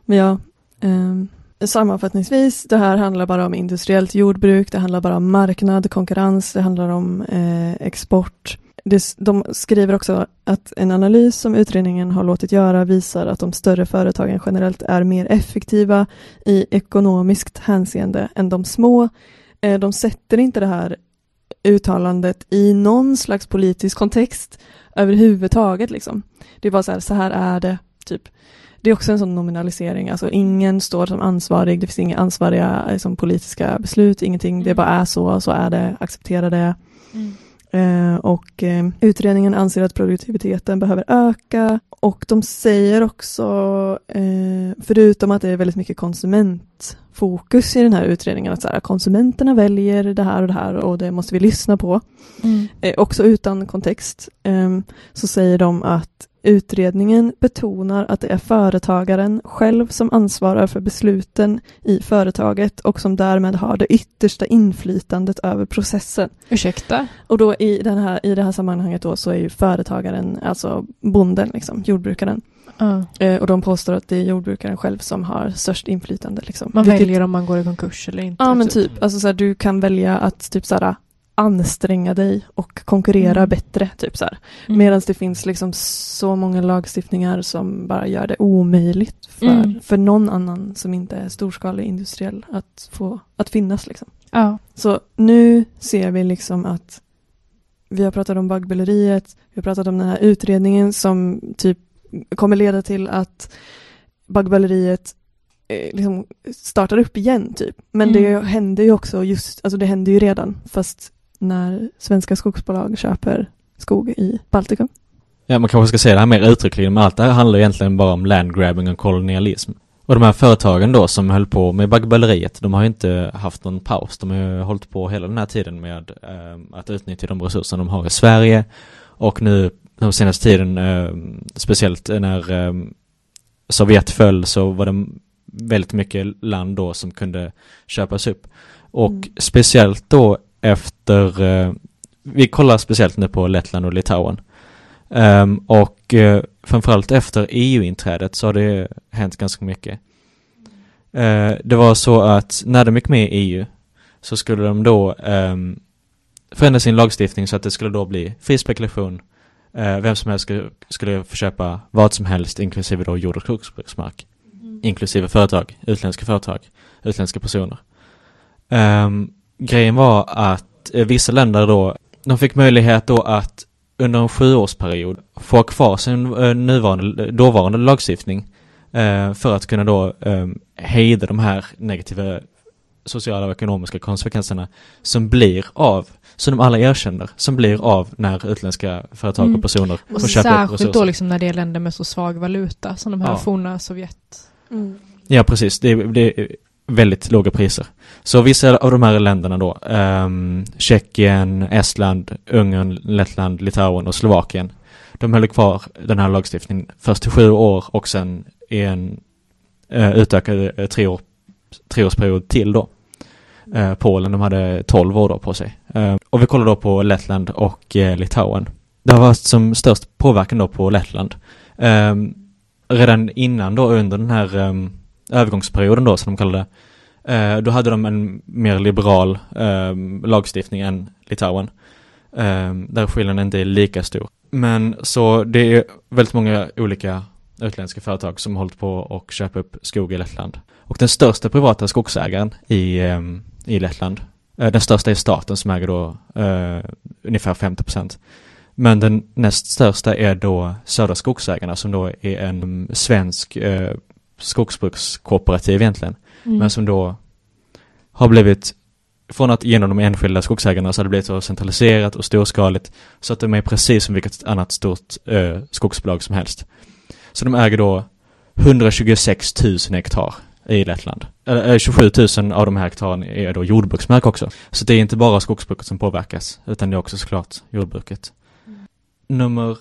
Men ja, ehm, sammanfattningsvis, det här handlar bara om industriellt jordbruk, det handlar bara om marknad, konkurrens, det handlar om eh, export. Det, de skriver också att en analys som utredningen har låtit göra visar att de större företagen generellt är mer effektiva i ekonomiskt hänseende än de små. Eh, de sätter inte det här uttalandet i någon slags politisk kontext överhuvudtaget. Liksom. Det är bara så här, så här är det, typ. Det är också en sån nominalisering, alltså ingen står som ansvarig, det finns inga ansvariga liksom, politiska beslut, ingenting, det
Mm.
bara är så, så är det, acceptera det.
Mm.
Eh, och eh, utredningen anser att produktiviteten behöver öka och de säger också, eh, förutom att det är väldigt mycket konsumentfokus i den här utredningen, att så här, konsumenterna väljer det här och det här och det måste vi lyssna på.
Mm.
Också utan kontext, så säger de att utredningen betonar att det är företagaren själv som ansvarar för besluten i företaget och som därmed har det yttersta inflytandet över processen.
Ursäkta?
Och då i, den här, i det här sammanhanget då så är ju företagaren, alltså bonden, liksom, jordbrukaren. Eh, och de påstår att det är jordbrukaren själv som har störst inflytande. Liksom.
Man
Vilket-
väljer om man går i konkurs eller inte.
Ja men typ, alltså så här, du kan välja att typ så här, anstränga dig och konkurrera
Mm.
bättre. Typ så.
Mm.
Medan det finns liksom så många lagstiftningar som bara gör det omöjligt för,
Mm.
för någon annan som inte är storskalig industriell att, få, att finnas. Liksom.
Ja.
Så nu ser vi liksom att vi har pratat om baggböleriet, vi har pratat om den här utredningen som typ kommer leda till att baggböleriet eh, liksom startar upp igen typ. Men det
Mm.
händer ju också just, alltså det händer ju redan fast när svenska skogsbolag köper skog i Baltikum.
Ja, man kanske ska säga det här mer uttryckligen, men allt det här handlar egentligen bara om landgrabbing och kolonialism. Och de här företagen då som höll på med baggböleriet, de har inte haft någon paus. De har ju hållit på hela den här tiden med eh, att utnyttja de resurser de har i Sverige. Och nu den senaste tiden, eh, speciellt när eh, Sovjet föll så var det väldigt mycket land då som kunde köpas upp. Och
Mm.
speciellt då efter, eh, vi kollar speciellt nu på Lettland och Litauen. Ehm, och uh, framförallt efter EU-inträdet så har det hänt ganska mycket. Eh, det var så att när de gick med i EU så skulle de då um, förändra sin lagstiftning så att det skulle då bli fri spekulation. Eh, vem som helst skulle, skulle få köpa vad som helst inklusive då jord och skogsbruksmark. Inklusive företag, utländska företag, utländska personer. Ehm, grejen var att eh, vissa länder då, de fick möjlighet då att under en sjuårsperiod få ha kvar sin eh, nuvarande, dåvarande lagstiftning eh, för att kunna då eh, hejda de här negativa sociala och ekonomiska konsekvenserna som blir av, som de alla erkänner, som blir av när utländska företag
Mm.
och personer
Och
får köpa upp
särskilt
resurser.
då liksom när det är länder med så svag valuta som de här
Ja.
forna Sovjet.
Ja, precis. Det är, det är väldigt låga priser. Så vissa av de här länderna då, um, Tjeckien, Estland, Ungern, Lettland, Litauen och Slovakien, de höll kvar den här lagstiftningen först till sju år och sen i en uh, utökad uh, tre år, treårsperiod till då. Uh, Polen, de hade 12 år då på sig. Uh, och vi kollar då på Lettland och uh, Litauen. Det har varit som störst påverkan då på Lettland. Ehm, redan innan då under den här um, övergångsperioden då som de kallar det. Eh, då hade de en mer liberal eh, lagstiftning än Litauen. Eh, där skillnaden inte är lika stor. Men så det är väldigt många olika utländska företag som har hållit på och köpa upp skog i Lettland. Och den största privata skogsägaren i, eh, i Lettland, eh, den största är staten som äger då eh, ungefär 50 procent. Men den näst största är då Södra Skogsägarna som då är en svensk eh, skogsbrukskooperativ egentligen.
Mm.
Men som då har blivit, från att genom de enskilda skogsägarna så har det blivit så centraliserat och storskaligt så att de är precis som vilket annat stort eh, skogsbolag som helst. Så de äger då 126 000 hektar i Lettland. Eller, eh, 27 000 av de här hektaren är då jordbruksmark också. Så det är inte bara skogsbruket som påverkas, utan det är också såklart jordbruket. Nummer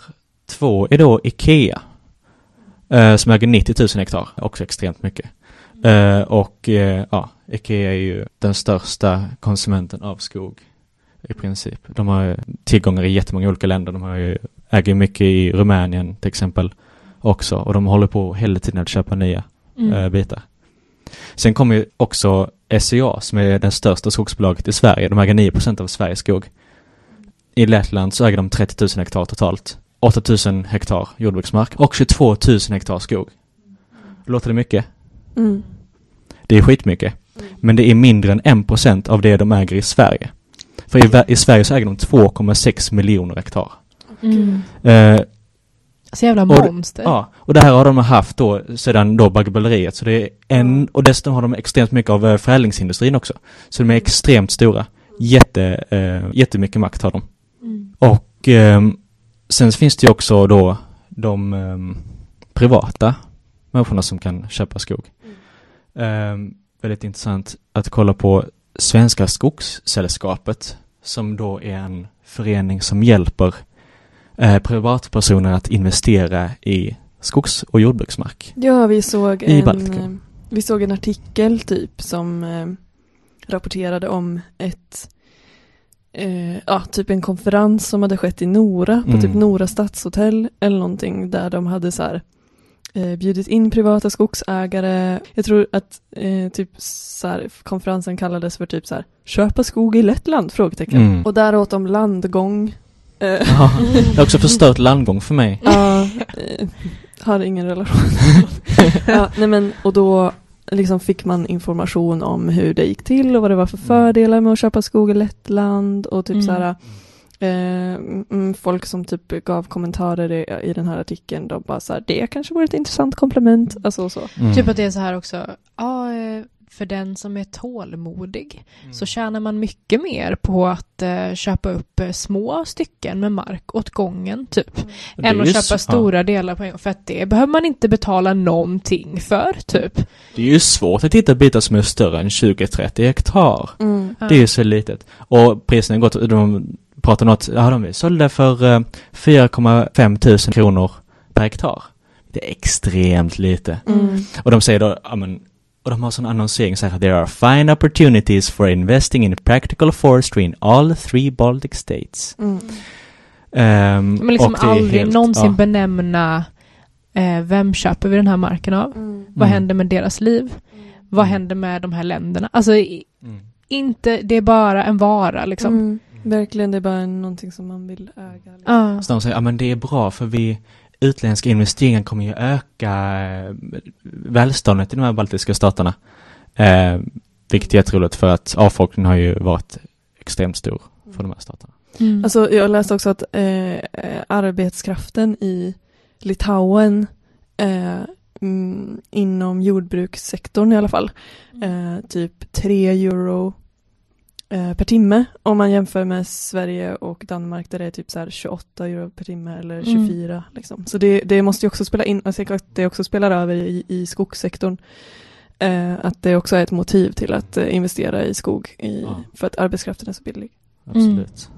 två är då Ikea. Eh, som äger 90 000 hektar, också extremt mycket. Eh, och eh, ja, Ikea är ju den största konsumenten av skog i princip. De har tillgångar i jättemånga olika länder. De har ju, äger mycket i Rumänien till exempel också. Och de håller på hela tiden att köpa nya
Mm.
eh, bitar. Sen kommer ju också SCA som är det största skogsbolaget i Sverige. De äger 9% av Sveriges skog. I Lettland så äger de 30 000 hektar totalt. 8 000 hektar jordbruksmark och 22 000 hektar skog. Låter det mycket?
Mm.
Det är skitmycket. Men det är mindre än 1% av det de äger i Sverige. För i, i Sverige så äger de 2,6 miljoner hektar.
Mm.
Eh,
Så jävla
Och-
monster.
Ja, och det här har de haft då sedan då baggböleriet. Så det är en, och dessutom har de extremt mycket av eh, förädlingsindustrin också. Så de är extremt stora. Jätte, eh, jättemycket makt har de.
Mm.
Och ehm, sen finns det ju också då de ehm, privata människorna som kan köpa skog. Ehm, väldigt intressant att kolla på Svenska Skogssällskapet som då är en förening som hjälper eh, privatpersoner att investera i skogs och jordbruksmark.
Ja, vi såg
I
en,
Baltikum.
eh, vi såg en artikel typ som eh, rapporterade om ett eh, ja, typ en konferens som hade skett i Nora, på
Mm.
typ Nora stadshotell eller någonting där de hade så här eh, bjudit in privata skogsägare. Jag tror att eh, typ så här, konferensen kallades för typ så här köpa skog i Lettland? Frågetecken.
Mm.
Och där åt de landgång. Eh,
Ja, det har också förstört landgång för mig.
Ja, eh, har ingen relation. ja, nej men, och då liksom fick man information om hur det gick till och vad det var för fördelar med att köpa skog i Lettland och typ
Mm.
så här eh, mm, folk som typ gav kommentarer i, i den här artikeln, de bara så här, det kanske vore ett intressant komplement, alltså så.
Mm.
Typ att det är så här också, ja, eh, för den som är tålmodig så tjänar man mycket mer på att eh, köpa upp eh, små stycken med mark åt gången typ.
Är
Än att köpa stora delar på en gång. För att det behöver man inte betala någonting för typ.
Det är ju svårt att hitta bitar som är större än 20-30 hektar.
Mm.
Det är ju så litet. Och priserna har gått, de pratar något, ja de är sålda för eh, 4,5 tusen kronor per hektar. Det är extremt lite.
Mm.
Och de säger då, ja men, och de har sån annonsering så här, there are fine opportunities for investing in practical forestry in all three Baltic states.
Mm.
Ehm,
Men liksom
och det är
aldrig
helt-
någonsin
ja.
benämna eh, vem köper vi den här marken av?
Mm.
Vad
Mm.
händer med deras liv? Vad
Mm.
händer med de här länderna? Alltså i-
Mm.
inte, det är bara en vara liksom.
Mm. Verkligen, det är bara någonting som man vill äga. liksom.
Ja.
Så de säger, ja men det är bra för vi utländska investeringar kommer ju öka eh, välståndet i de här baltiska staterna. Eh, vilket är jätteroligt för att avfolkningen har ju varit extremt stor för de här staterna.
Mm.
Alltså jag läste också att eh, eh, arbetskraften i Litauen eh, mm, inom jordbrukssektorn i alla fall, eh, typ 3 euro per timme om man jämför med Sverige och Danmark där det är typ så här 28 euro per timme eller
Mm.
24. Liksom. Så det, det måste ju också spela in, att det också spelar över i, i skogssektorn. Eh, att det också är ett motiv till att eh, investera i skog i,
Ja.
för att arbetskraften är så billig.
Absolut.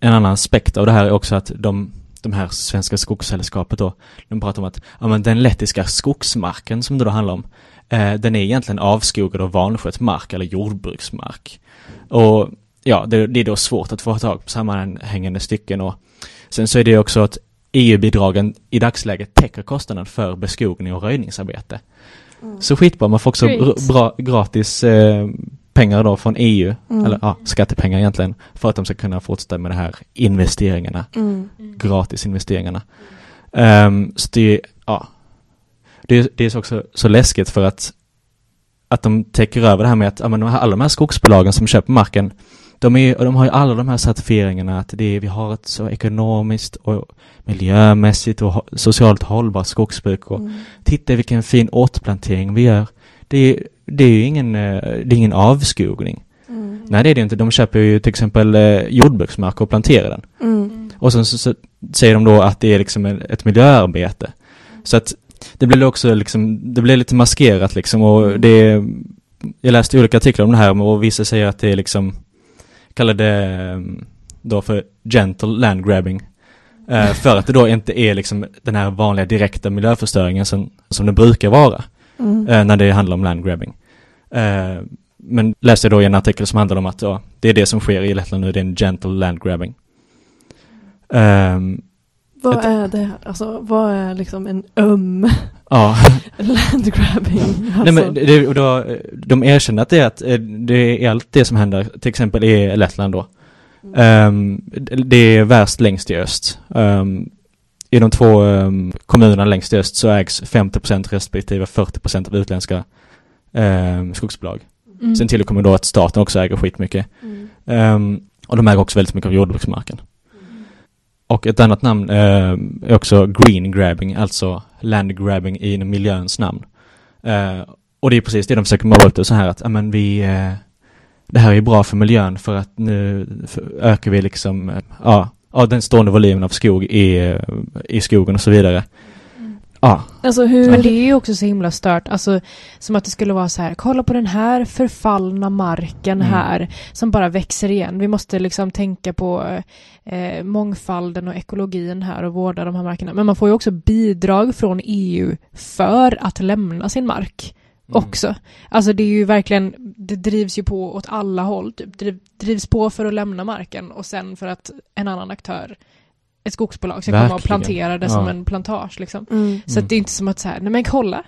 En annan aspekt av det här är också att de, de här svenska skogssällskapet då, de pratar om att ja, men den lettiska skogsmarken som det då handlar om, eh, den är egentligen avskogad och vanskött mark eller jordbruksmark. Och ja, det, det är då svårt att få tag på sammanhängande stycken och sen så är det också att EU-bidragen i dagsläget täcker kostnaden för beskogning och röjningsarbete. Så skitbra, man får också bra, gratis eh, pengar då från EU,
Mm.
eller ja, skattepengar egentligen, för att de ska kunna fortsätta med de här investeringarna,
Mm.
gratis investeringarna. Ehm, så det, ja, det, det är också så läskigt för att, att de täcker över det här med att, ja men alla de här skogsbolagen som köper marken, de, är, de har ju alla de här certifieringarna att det är, vi har ett så ekonomiskt och miljömässigt och socialt hållbart skogsbruk och
Mm.
titta vilken fin återplantering vi gör. Det är, det är ju ingen, eh, det är ingen avskogning.
Mm.
Nej det är det inte. De köper ju till exempel eh, jordbruksmark och planterar den.
Mm.
Och sen så, så säger de då att det är liksom ett miljöarbete. Så att det blir också liksom, det blir lite maskerat liksom och det är, jag läste olika artiklar om det här och vissa säger att det är liksom, kallar det eh, då för gentle land grabbing. Eh, för att det då inte är liksom den här vanliga direkta miljöförstöringen som, som det brukar vara
Mm.
när det handlar om land grabbing. Eh, men läste då i en artikel som handlar om att ja, det är det som sker i Lettland nu, det är en gentle land grabbing. Ehm,
Vad
Ett-
är det? Alltså vad är liksom en öm
ja,
landgrabbing? Alltså,
nej men det, och då, eh, de erkänner att det är, att eh, det är allt det som händer, till exempel i Lettland då. Ehm, det är värst längst i öst. Ehm, I de två ehm, kommunerna längst i öst så ägs 50% respektive 40% av utländska um, skogsbolag.
Mm.
Sen tillkommer då att staten också äger skitmycket.
Mm.
Ehm, och de äger också väldigt mycket av jordbruksmarken. Och ett annat namn ehm, är också green grabbing, alltså land grabbing i miljöns namn. Eh, och det är precis det de försöker måla upp det så här att, men vi, eh, det här är bra för miljön för att nu för- ökar vi liksom, eh, ja, ja den stående volymen av skog i, eh, i skogen och så vidare. Ja,
Alltså hur...
Men det är ju också så himla stört, alltså som att det skulle vara så här, kolla på den här förfallna marken
Mm.
här som bara växer igen. Vi måste liksom tänka på eh, mångfalden och ekologin här och vårda de här markerna. Men man får ju också bidrag från EU för att lämna sin mark också. Alltså det är ju verkligen, det drivs ju på åt alla håll. Typ. Det drivs på för att lämna marken och sen för att en annan aktör, ett skogsbolag, ska komma och
Verkligen.
plantera det som
Ja.
en plantage liksom.
Mm.
Så
Mm.
att det är inte som att så här, nej men kolla,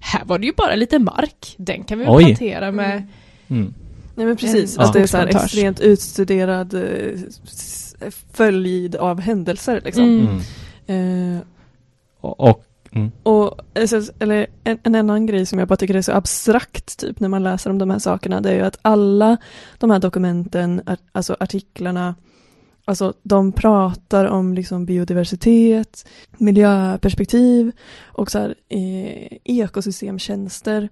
här var det ju bara lite mark, den kan vi väl
Oj.
plantera med.
Mm.
Nej men precis,
En
att det är så här extremt utstuderad eh, följd av händelser liksom.
Mm.
Mm.
Eh,
Och, och mm.
och alltså, eller en, en annan grej som jag bara tycker är så abstrakt typ när man läser om de här sakerna det är ju att alla de här dokumenten, alltså artiklarna, alltså de pratar om liksom biodiversitet, miljöperspektiv och så här, eh, ekosystemtjänster.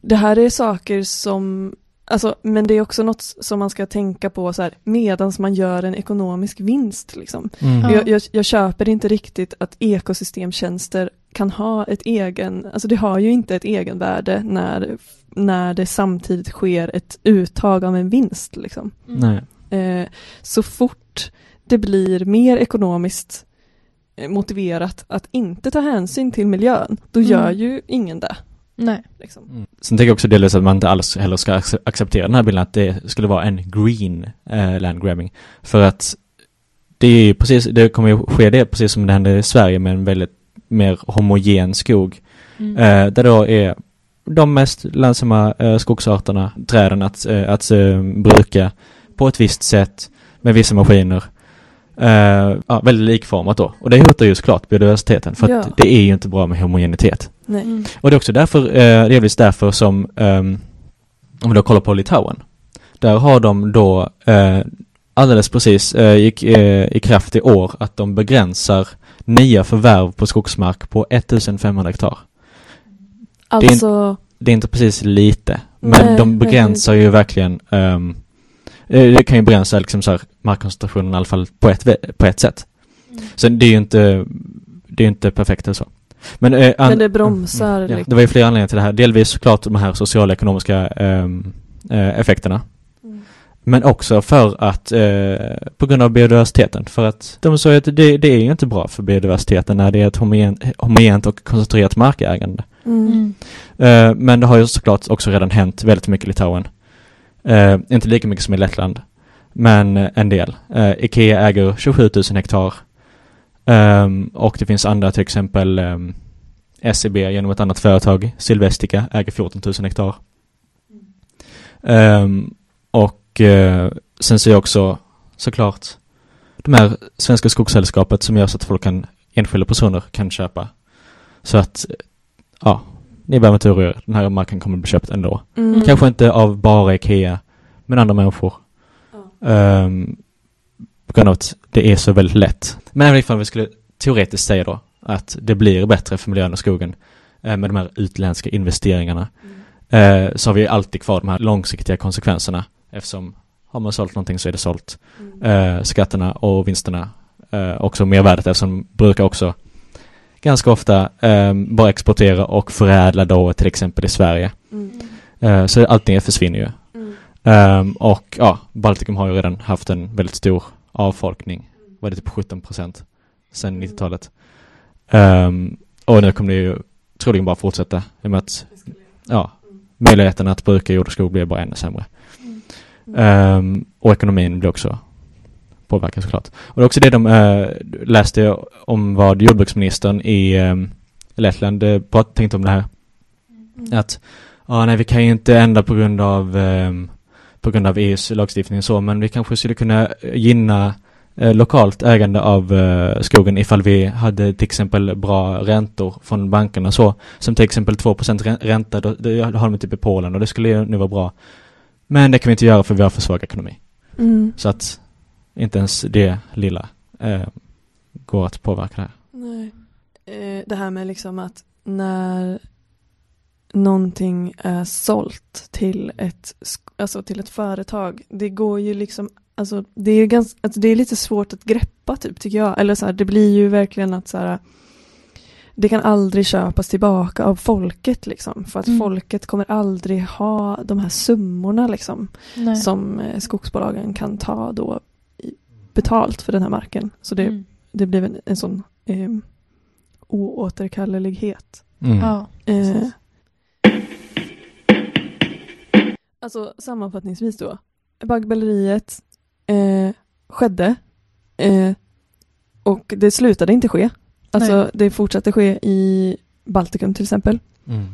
Det här är saker som, alltså, men det är också något som man ska tänka på så här, medans man gör en ekonomisk vinst. Liksom.
Mm.
Ja.
Jag, jag, jag köper inte riktigt att ekosystemtjänster kan ha ett egen, alltså det har ju inte ett egenvärde när, när det samtidigt sker ett uttag av en vinst. Liksom.
Nej.
Eh, så fort det blir mer ekonomiskt eh, motiverat att inte ta hänsyn till miljön, då
Mm.
gör ju ingen det.
Nej.
Liksom.
Mm. Sen tänker jag också delvis att man inte alls heller ska ac- acceptera den här bilden att det skulle vara en green eh, land grabbing. För att det är ju precis, det kommer ju ske det precis som det händer i Sverige med en väldigt mer homogen skog.
Mm.
Eh, där då är de mest lönsamma eh, skogsarterna, träden att, eh, att eh, bruka på ett visst sätt med vissa maskiner. Eh, ja, väldigt likformat då. Och det hotar ju såklart biodiversiteten för att
Ja.
det är ju inte bra med homogenitet.
Nej.
Mm.
Och det är också därför, eh, delvis därför som, ehm, om vi då kollar på Litauen, där har de då eh, alldeles precis eh, gick eh, i kraft i år att de begränsar nya förvärv på skogsmark på 1500 hektar.
Alltså,
Det är inte precis lite, men
Nej,
de begränsar ju verkligen eh, det kan ju begränsa liksom så här markkoncentrationen i alla fall på ett, på ett sätt. Så det är ju inte, det är inte perfekt eller så. Men, eh, an-
Men det bromsar,
ja,
liksom.
Det var ju flera anledningar till det här. Delvis såklart de här sociala ekonomiska ehm, eh, effekterna. Men också för att, eh, på grund av biodiversiteten. För att de sa att det, det är ju inte bra för biodiversiteten när det är ett homogen, homogent och koncentrerat markägande.
Mm.
Mm.
Eh, men det har ju såklart också redan hänt väldigt mycket i Litauen. Eh, inte lika mycket som i Lettland. Men eh, en del. Eh, Ikea äger 27 000 hektar. Ehm, och det finns andra, till exempel um, SEB genom ett annat företag, Silvestica, äger 14 000 hektar. Ehm, och eh, sen ser jag också såklart de här Svenska Skogssällskapet som gör så att folk kan, enskilda personer kan köpa. Så att, ja, ni behöver inte oroa er. Den här marken kommer bli köpt ändå.
Mm.
Kanske inte av bara Ikea, men andra människor. Ehm, på grund av att det är så väldigt lätt. Men även ifall vi skulle teoretiskt säga då att det blir bättre för miljön och skogen eh, med de här utländska investeringarna eh, så har vi alltid kvar de här långsiktiga konsekvenserna eftersom har man sålt någonting så är det sålt. Eh, skatterna och vinsterna eh, också mervärdet eftersom brukar också ganska ofta eh, bara exportera och förädla då till exempel i Sverige.
Mm.
Eh, så allting försvinner ju.
Mm.
Ehm, och ja, Baltikum har ju redan haft en väldigt stor avfolkning. Var det typ 17 procent sedan 90-talet. Ehm, och nu kommer det ju troligen bara fortsätta i och med att ja, möjligheten att bruka jord och skog blir bara ännu sämre. Ehm, och ekonomin blir också påverkad såklart. Och det är också det de uh, läste om vad jordbruksministern i um, Lettland uh, tänkte om det här. Att ja, nej, vi kan ju inte ändra på grund av ehm, på grund av EUs lagstiftning och så, men vi kanske skulle kunna gynna eh, lokalt ägande av eh, skogen ifall vi hade till exempel bra räntor från bankerna och så. Som till exempel 2% rän- ränta, då, det har de typ i Polen och det skulle ju nu vara bra. Men det kan vi inte göra för vi har för svag ekonomi.
Mm.
Så att inte ens det lilla eh, går att påverka det här.
Nej. Eh, det här med liksom att när någonting är sålt till ett, alltså till ett företag, det går ju liksom, alltså det är, ganska, alltså det är lite svårt att greppa typ tycker jag. Eller så här, det blir ju verkligen att så här, det kan aldrig köpas tillbaka av folket liksom. För att
Mm.
folket kommer aldrig ha de här summorna liksom.
Nej.
Som eh, skogsbolagen kan ta då i, betalt för den här marken. Så det,
Mm.
det blev en, en sån eh, oåterkallelighet.
Mm.
Ja.
Eh, alltså sammanfattningsvis då. Baggböleriet eh, skedde eh, och det slutade inte ske. Alltså
Nej.
det fortsatte ske i Baltikum till exempel.
Mm.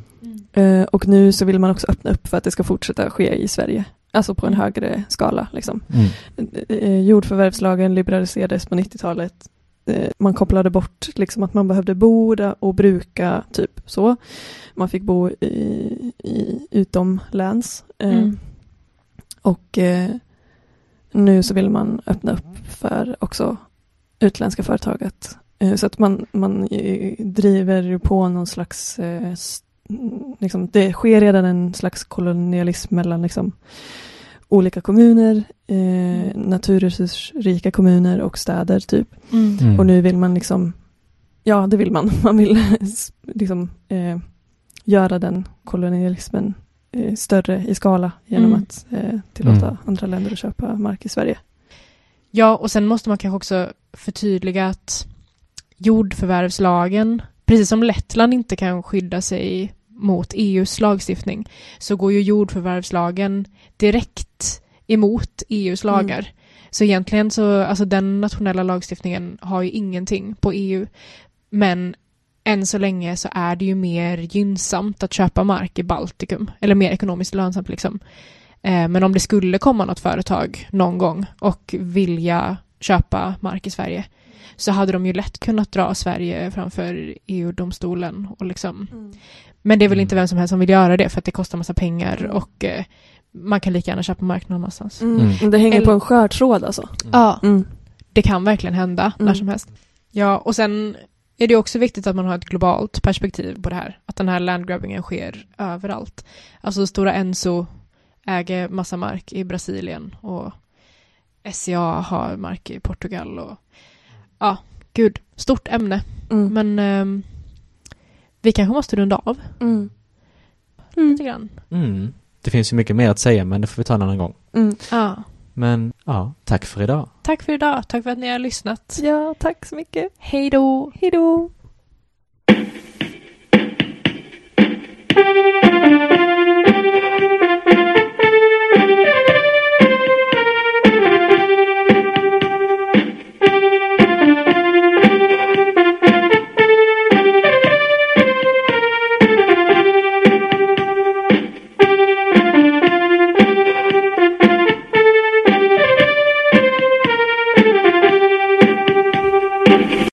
Eh, och nu så vill man också öppna upp för att det ska fortsätta ske i Sverige. Alltså på en
Mm.
högre skala. Liksom.
Mm.
Eh, jordförvärvslagen liberaliserades på 90-talet. Eh, man kopplade bort liksom att man behövde bo och bruka typ så. Man fick bo i, i utomläns. Eh,
Mm.
Och eh, nu så vill man öppna upp för också utländska företag att, eh, så att man, man driver på någon slags mm, liksom, det sker redan en slags kolonialism mellan liksom, olika kommuner, eh, naturresursrika kommuner och städer typ.
Mm.
Mm.
Och nu vill man liksom, ja det vill man, man vill liksom eh, göra den kolonialismen större i skala genom
Mm.
att eh, tillåta
Mm.
andra länder att köpa mark i Sverige.
Ja, och sen måste man kanske också förtydliga att jordförvärvslagen, precis som Lettland inte kan skydda sig mot EUs lagstiftning, så går ju jordförvärvslagen direkt emot EUs lagar. Så egentligen så, alltså den nationella lagstiftningen har ju ingenting på EU. Men än så länge så är det ju mer gynnsamt att köpa mark i Baltikum, eller mer ekonomiskt lönsamt liksom. Eh, Men om det skulle komma något företag någon gång och vilja köpa mark i Sverige så hade de ju lätt kunnat dra Sverige framför EU-domstolen. Och liksom. Men det är väl inte vem som helst som vill göra det för att det kostar massa pengar
Mm.
och eh, man kan lika gärna köpa mark någon annanstans.
Mm.
Mm.
Men Det hänger
Eller-
på en skör tråd alltså.
Ja,
Mm.
det kan verkligen hända
Mm.
när som helst. Ja, och sen är det också viktigt att man har ett globalt perspektiv på det här. Att den här landgrabbingen sker överallt. Alltså Stora Enso äger massa mark i Brasilien och SCA har mark i Portugal och ja, gud, stort ämne.
Mm.
Men ehm, vi kanske måste runda av
Mm.
lite grann.
Mm. Det finns ju mycket mer att säga men det får vi ta en annan gång.
Mm.
Ja.
Men ja, tack för idag.
Tack för idag. Tack för att ni har lyssnat.
Ja, tack så mycket.
Hej då.
Hej då.